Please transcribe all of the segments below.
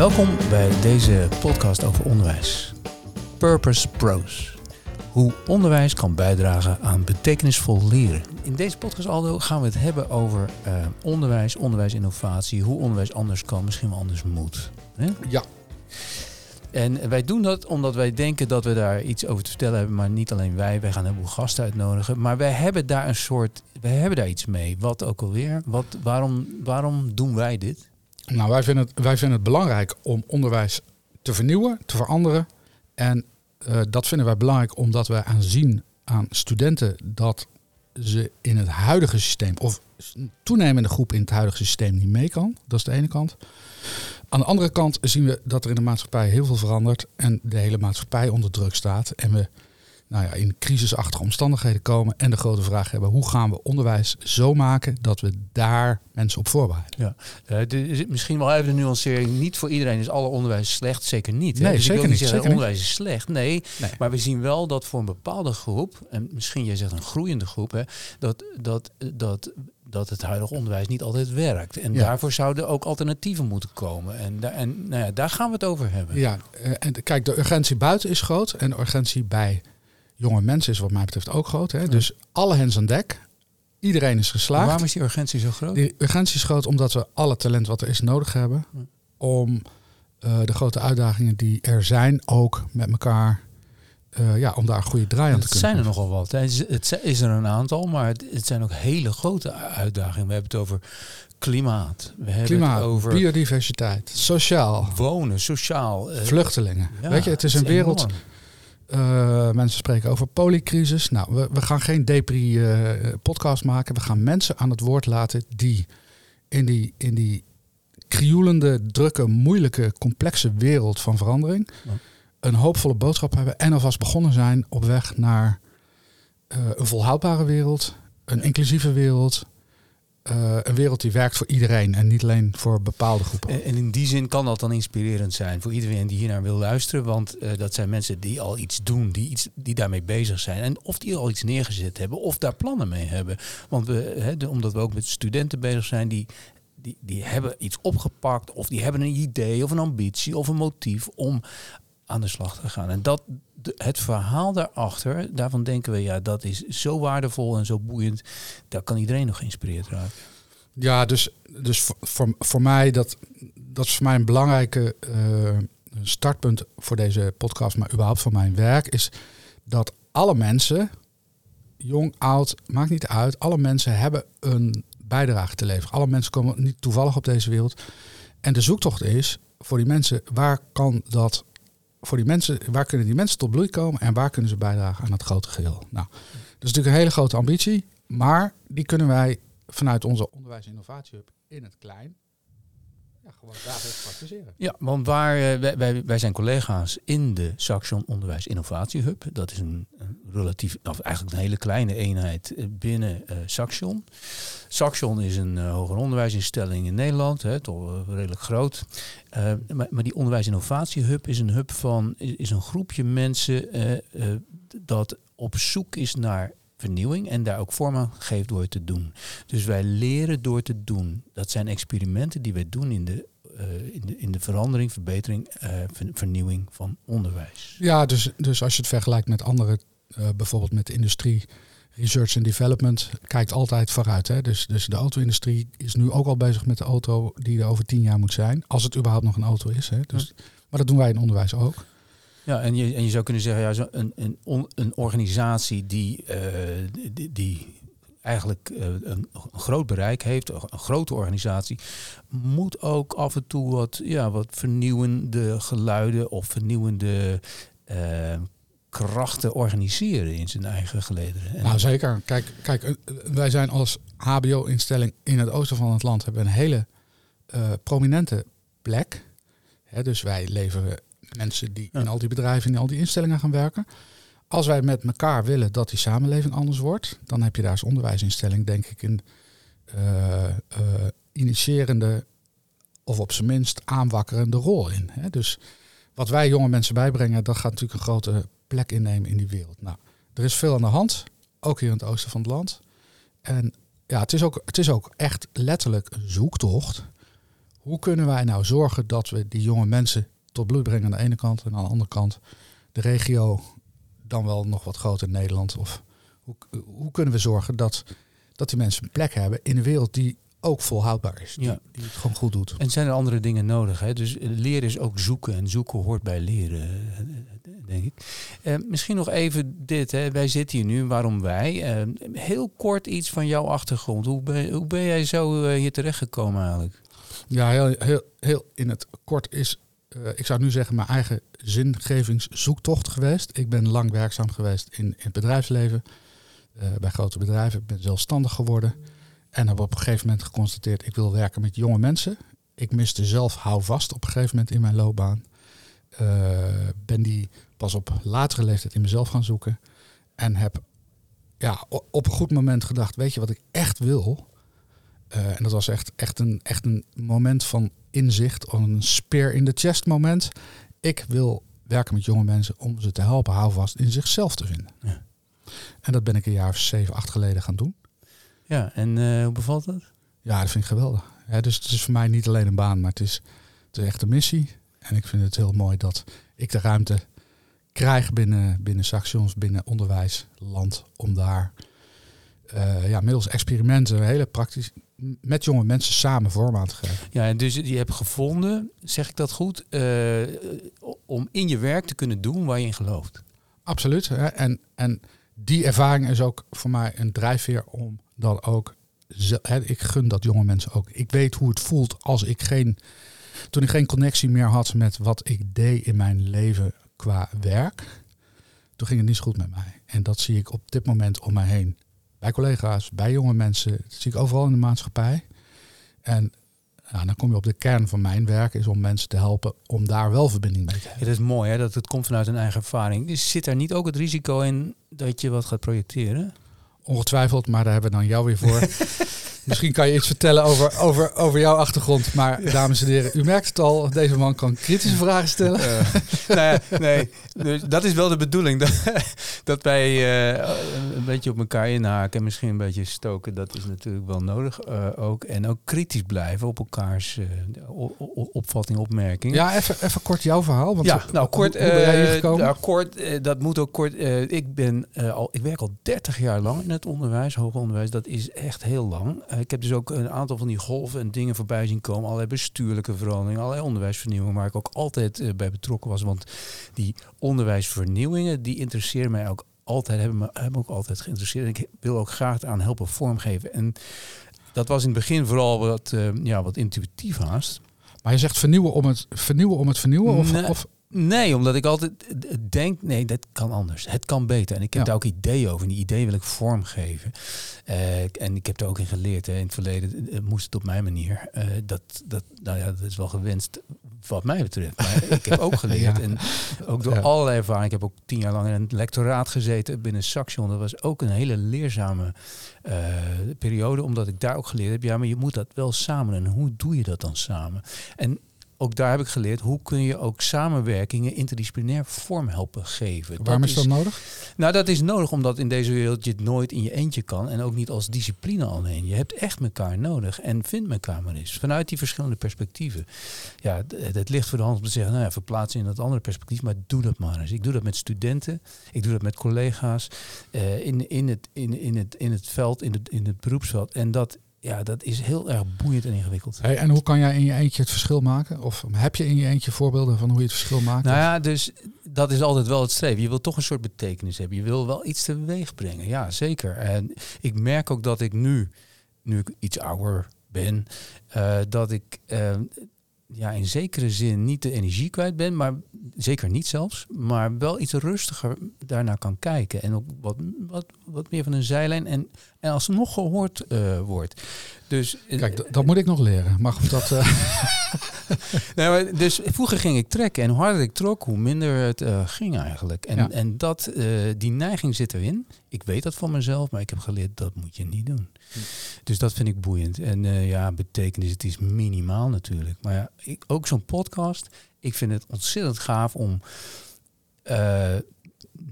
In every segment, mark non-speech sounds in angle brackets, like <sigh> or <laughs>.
Welkom bij deze podcast over onderwijs. Purpose Pros. Hoe onderwijs kan bijdragen aan betekenisvol leren. In deze podcast Aldo gaan we het hebben over uh, onderwijs, onderwijsinnovatie, hoe onderwijs anders kan, misschien wel anders moet. Hè? Ja. En wij doen dat omdat wij denken dat we daar iets over te vertellen hebben, maar niet alleen wij. Wij gaan een heleboel gasten uitnodigen. Maar wij hebben daar een soort, wij hebben daar iets mee. Wat ook alweer? Wat, waarom, waarom doen wij dit? Nou, wij vinden, het, wij vinden het belangrijk om onderwijs te vernieuwen, te veranderen. En uh, dat vinden wij belangrijk omdat wij aanzien aan studenten dat ze in het huidige systeem, of toenemende groep in het huidige systeem, niet mee kan. Dat is de ene kant. Aan de andere kant zien we dat er in de maatschappij heel veel verandert en de hele maatschappij onder druk staat. En we nou ja, in crisisachtige omstandigheden komen en de grote vraag hebben: hoe gaan we onderwijs zo maken dat we daar mensen op voorbereiden? Ja, uh, misschien wel even de nuancering: niet voor iedereen is alle onderwijs slecht, zeker niet. Hè? Nee, dus zeker niet. Zeggen, zeker onderwijs is slecht. Nee, nee, maar we zien wel dat voor een bepaalde groep, en misschien jij zegt een groeiende groep, hè, dat, dat, dat dat het huidige onderwijs niet altijd werkt. En daarvoor zouden ook alternatieven moeten komen. En, daar, en nou ja, daar gaan we het over hebben. Ja, eh, en kijk, de urgentie buiten is groot en de urgentie bij jonge mensen is wat mij betreft ook groot. Hè? Dus alle hens aan dek. Iedereen is geslaagd. waarom is die urgentie zo groot? Die urgentie is groot omdat we alle talent wat er is nodig hebben. Om uh, de grote uitdagingen die er zijn ook met elkaar uh, ja, om daar een goede draai aan te kunnen. Het zijn er nogal wat. Het is er een aantal, maar het, het, zijn ook hele grote uitdagingen. We hebben het over klimaat. We hebben klimaat, het over biodiversiteit, sociaal. Wonen, sociaal. Uh, vluchtelingen. Ja, Weet je, het is een wereld. Uh, mensen spreken over polycrisis. Nou, we, we gaan geen depri-podcast maken. We gaan mensen aan het woord laten die in die, in die krioelende, drukke, moeilijke, complexe wereld van verandering een hoopvolle boodschap hebben en alvast begonnen zijn op weg naar uh, een volhoudbare wereld, een inclusieve wereld, uh, een wereld die werkt voor iedereen en niet alleen voor bepaalde groepen. En, in die zin kan dat dan inspirerend zijn voor iedereen die hier naar wil luisteren. Want uh, dat zijn mensen die al iets doen, die, iets, die daarmee bezig zijn. En of die al iets neergezet hebben of daar plannen mee hebben. Want we, de, omdat we ook met studenten bezig zijn die die, die hebben iets opgepakt of die hebben een idee of een ambitie of een motief om aan de slag te gaan. En dat, het verhaal daarachter, daarvan denken we, ja, dat is zo waardevol en zo boeiend. Daar kan iedereen nog geïnspireerd raken. Ja, dus, dus voor, voor, mij, dat, dat is voor mij een belangrijke uh, startpunt voor deze podcast, maar überhaupt voor mijn werk, is dat alle mensen, jong, oud, maakt niet uit, alle mensen hebben een bijdrage te leveren. Alle mensen komen niet toevallig op deze wereld. En de zoektocht is voor die mensen, waar kan dat voor die mensen, waar kunnen die mensen tot bloei komen en waar kunnen ze bijdragen aan het grote geheel? Nou, dat is natuurlijk een hele grote ambitie, maar die kunnen wij vanuit onze onderwijs- en innovatiehub in het klein ja, gewoon. Ja, want waar, uh, wij, wij zijn collega's in de Saxion Onderwijs Innovatie Hub. Dat is een, relatief, of eigenlijk een hele kleine eenheid eh, binnen uh, Saxion. Saxion is een hoger onderwijsinstelling in Nederland, hè, toch redelijk groot. maar, maar, die Onderwijs Innovatie Hub is een hub van, is, is een groepje mensen dat op zoek is naar vernieuwing en daar ook vorm aan geeft door te doen. Dus wij leren door te doen. Dat zijn experimenten die wij doen in de, uh, in de, in de verandering, verbetering, uh, vernieuwing van onderwijs. Ja, dus, dus als je het vergelijkt met andere, uh, bijvoorbeeld met de industrie, research and development kijkt altijd vooruit. Hè? Dus, dus de auto-industrie is nu ook al bezig met de auto die er over tien jaar moet zijn. Als het überhaupt nog een auto is. Hè? Dus, maar dat doen wij in onderwijs ook. Ja, en je, en je zou kunnen zeggen, ja, zo een, een, een organisatie die, uh, die, die, eigenlijk uh, een, groot bereik heeft, een grote organisatie, moet ook af en toe wat, ja, wat vernieuwende geluiden of vernieuwende uh, krachten organiseren in zijn eigen gelederen. Nou zeker. Kijk, kijk wij zijn als HBO-instelling in het oosten van het land hebben een hele prominente plek. dus wij leveren mensen die in al die bedrijven, in al die instellingen gaan werken. Als wij met elkaar willen dat die samenleving anders wordt, dan heb je daar als onderwijsinstelling, denk ik, een uh, uh, initiërende of op zijn minst aanwakkerende rol in. Hè? Dus wat wij jonge mensen bijbrengen, dat gaat natuurlijk een grote plek innemen in die wereld. Nou, er is veel aan de hand, ook hier in het oosten van het land. En ja, het is ook, het is ook echt letterlijk een zoektocht hoe kunnen wij nou zorgen dat we die jonge mensen tot bloei brengen aan de ene kant en aan de andere kant de regio dan wel nog wat groter in Nederland? Of hoe, hoe kunnen we zorgen dat, dat die mensen een plek hebben in een wereld die ook volhoudbaar is. Die, Ja. die het gewoon goed doet. En zijn er andere dingen nodig? Hè? Dus leren is ook zoeken. En zoeken hoort bij leren, denk ik. Eh, misschien nog even dit. Hè? Wij zitten hier nu. Waarom wij? Eh, heel kort iets van jouw achtergrond. Hoe ben, hoe ben jij zo eh, hier terechtgekomen eigenlijk? Ja, heel, heel, heel in het kort is, eh, ik zou nu zeggen, mijn eigen zingevingszoektocht geweest. Ik ben lang werkzaam geweest in, het bedrijfsleven, eh, bij grote bedrijven. Ik ben zelfstandig geworden en heb op een gegeven moment geconstateerd, ik wil werken met jonge mensen. Ik miste zelf houvast op een gegeven moment in mijn loopbaan. Eh, ben die pas op latere leeftijd in mezelf gaan zoeken. En heb ja, op een goed moment gedacht, weet je wat ik echt wil? Eh, en dat was echt, echt, een, echt een moment van inzicht, een spear in de chest moment. Ik wil werken met jonge mensen om ze te helpen houvast in zichzelf te vinden. Ja. En dat ben ik een jaar of zeven, acht geleden gaan doen. Ja, en eh, hoe bevalt dat? Ja, dat vind ik geweldig. Ja, dus het is voor mij niet alleen een baan, maar het is, het is echt een missie. En ik vind het heel mooi dat ik de ruimte krijg binnen, binnen Saxions, binnen onderwijsland, om daar eh, ja, middels experimenten hele praktisch met jonge mensen samen vorm aan te geven. Ja, en dus je hebt gevonden, zeg ik dat goed, eh, om in je werk te kunnen doen waar je in gelooft. Absoluut. Hè? En, en die ervaring is ook voor mij een drijfveer om dan ook. Hè, ik gun dat jonge mensen ook. Ik weet hoe het voelt als ik geen. Toen ik geen connectie meer had met wat ik deed in mijn leven qua werk. Toen ging het niet zo goed met mij. En dat zie ik op dit moment om mij heen. Bij collega's, bij jonge mensen. Dat zie ik overal in de maatschappij. En dan kom je op de kern van mijn werk. Is om mensen te helpen om daar wel verbinding mee te hebben. dat is mooi, hè? dat het komt vanuit een eigen ervaring. Dus zit daar niet ook het risico in dat je wat gaat projecteren? Ongetwijfeld, maar daar hebben we dan jou weer voor. <laughs> Misschien kan je iets vertellen over, over, over jouw achtergrond. Maar dames en heren, u merkt het al, deze man kan kritische vragen stellen. nou ja, nee, dus dat is wel de bedoeling. Dat, dat wij eh, een beetje op elkaar inhaken en misschien een beetje stoken. Dat is natuurlijk wel nodig eh, ook. En ook kritisch blijven op elkaars eh, opvatting, opmerking. Ja, even, even kort jouw verhaal. Want ja, nou kort, hoe, hoe ben jij hier eh, gekomen? nou, kort eh, dat moet ook kort. eh, ik, ben, eh, al, ik werk al 30 jaar lang het onderwijs, hoger onderwijs. Dat is echt heel lang. Eh, ik heb dus ook een aantal van die golven en dingen voorbij zien komen. Allerlei bestuurlijke veranderingen, allerlei onderwijsvernieuwingen, waar ik ook altijd eh, bij betrokken was. Want die onderwijsvernieuwingen, die interesseren mij ook altijd, hebben me, hebben me ook altijd geïnteresseerd. En ik wil ook graag aan helpen vormgeven. En dat was in het begin vooral wat, eh, ja, wat intuïtief haast. Maar je zegt vernieuwen om het vernieuwen. Om het vernieuwen of, Nee. of, Nee, omdat ik altijd eh, denk, nee, dat kan anders. Het kan beter. En ik heb Ja. daar ook ideeën over. En die ideeën wil ik vormgeven. Eh, en ik heb er ook in geleerd. Hè. In het verleden eh, moest het op mijn manier. Eh, dat, dat, nou ja, dat is wel gewenst wat mij betreft. Maar <laughs> ik heb ook geleerd. Ja. En ook door allerlei ervaringen. Ik heb ook tien jaar lang in een lectoraat gezeten binnen Saxion. Dat was ook een hele leerzame eh, periode. Omdat ik daar ook geleerd heb. Ja, maar je moet dat wel samen. En hoe doe je dat dan samen? En ook daar heb ik geleerd, hoe kun je ook samenwerkingen interdisciplinair vorm helpen geven. waarom is dat nodig? Nou, dat is nodig omdat in deze wereld je het nooit in je eentje kan en ook niet als discipline alleen. Je hebt echt elkaar nodig en vind elkaar maar eens. Vanuit die verschillende perspectieven. Ja, het ligt voor de hand om te zeggen, nou ja, verplaats je in dat andere perspectief, maar doe dat maar eens. Ik doe dat met studenten, ik doe dat met collega's eh, in, in, het, in, in, het, in het veld, in het, in het beroepsveld. En dat, ja, dat is heel erg boeiend en ingewikkeld. Hey, en hoe kan jij in je eentje het verschil maken? Of heb je in je eentje voorbeelden van hoe je het verschil maakt? Nou ja, dus dat is altijd wel het streven. Je wil toch een soort betekenis hebben. Je wil wel iets teweeg brengen. Ja, zeker. En ik merk ook dat ik nu, nu ik iets ouder ben, eh, dat ik eh, ja, in zekere zin niet de energie kwijt ben, maar zeker niet zelfs, maar wel iets rustiger daarnaar kan kijken. En ook wat, wat, wat meer van een zijlijn en, en alsnog gehoord eh, wordt. Dus, eh, Kijk, dat moet ik nog leren. Mag ik dat... <laughs> Nee, maar dus vroeger ging ik trekken en hoe harder ik trok, hoe minder het ging eigenlijk. En, Ja. en dat, die neiging zit erin. Ik weet dat van mezelf, maar ik heb geleerd dat moet je niet doen. Dus dat vind ik boeiend. En eh, ja, betekenis, het is minimaal natuurlijk. Maar ja, ik, ook zo'n podcast, ik vind het ontzettend gaaf om eh,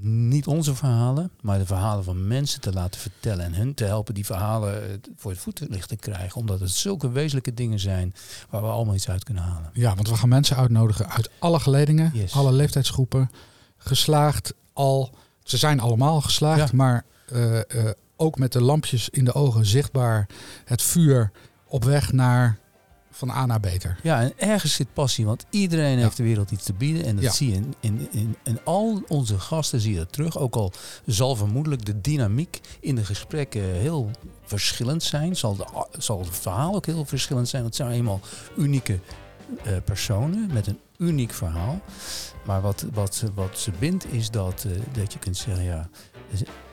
niet onze verhalen, maar de verhalen van mensen te laten vertellen. En hun te helpen die verhalen eh, voor het voetlicht te krijgen. Omdat het zulke wezenlijke dingen zijn waar we allemaal iets uit kunnen halen. Ja, want we gaan mensen uitnodigen uit alle geledingen, Yes. alle leeftijdsgroepen. Geslaagd al. Ze zijn allemaal geslaagd, Ja. maar ook met de lampjes in de ogen zichtbaar. Het vuur op weg naar van A naar beter. Ja, en ergens zit passie, want iedereen Ja. heeft de wereld iets te bieden. En dat Ja. zie je in, in, in, in al onze gasten zie je dat terug. Ook al zal vermoedelijk de dynamiek in de gesprekken heel verschillend zijn. Zal, de, zal het verhaal ook heel verschillend zijn. Het zijn eenmaal unieke eh, personen met een uniek verhaal. Maar wat, wat, ze- wat ze bindt is dat, eh, dat je kunt zeggen, ja,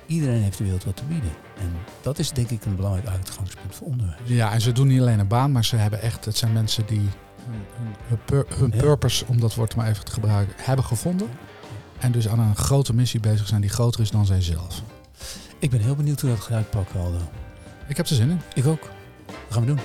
iedereen heeft de wereld wat te bieden. En dat is denk ik een belangrijk uitgangspunt voor onderwijs. Ja, en ze doen niet alleen een baan, maar ze hebben echt. Het zijn mensen die hun, hun, hun pur- hun Ja. purpose, om dat woord maar even te gebruiken, hebben gevonden. En dus aan een grote missie bezig zijn die groter is dan zijzelf. Ik ben heel benieuwd hoe dat gaat uitpakken, Aldo. Ik heb er zin in. Ik ook. Dat gaan we doen.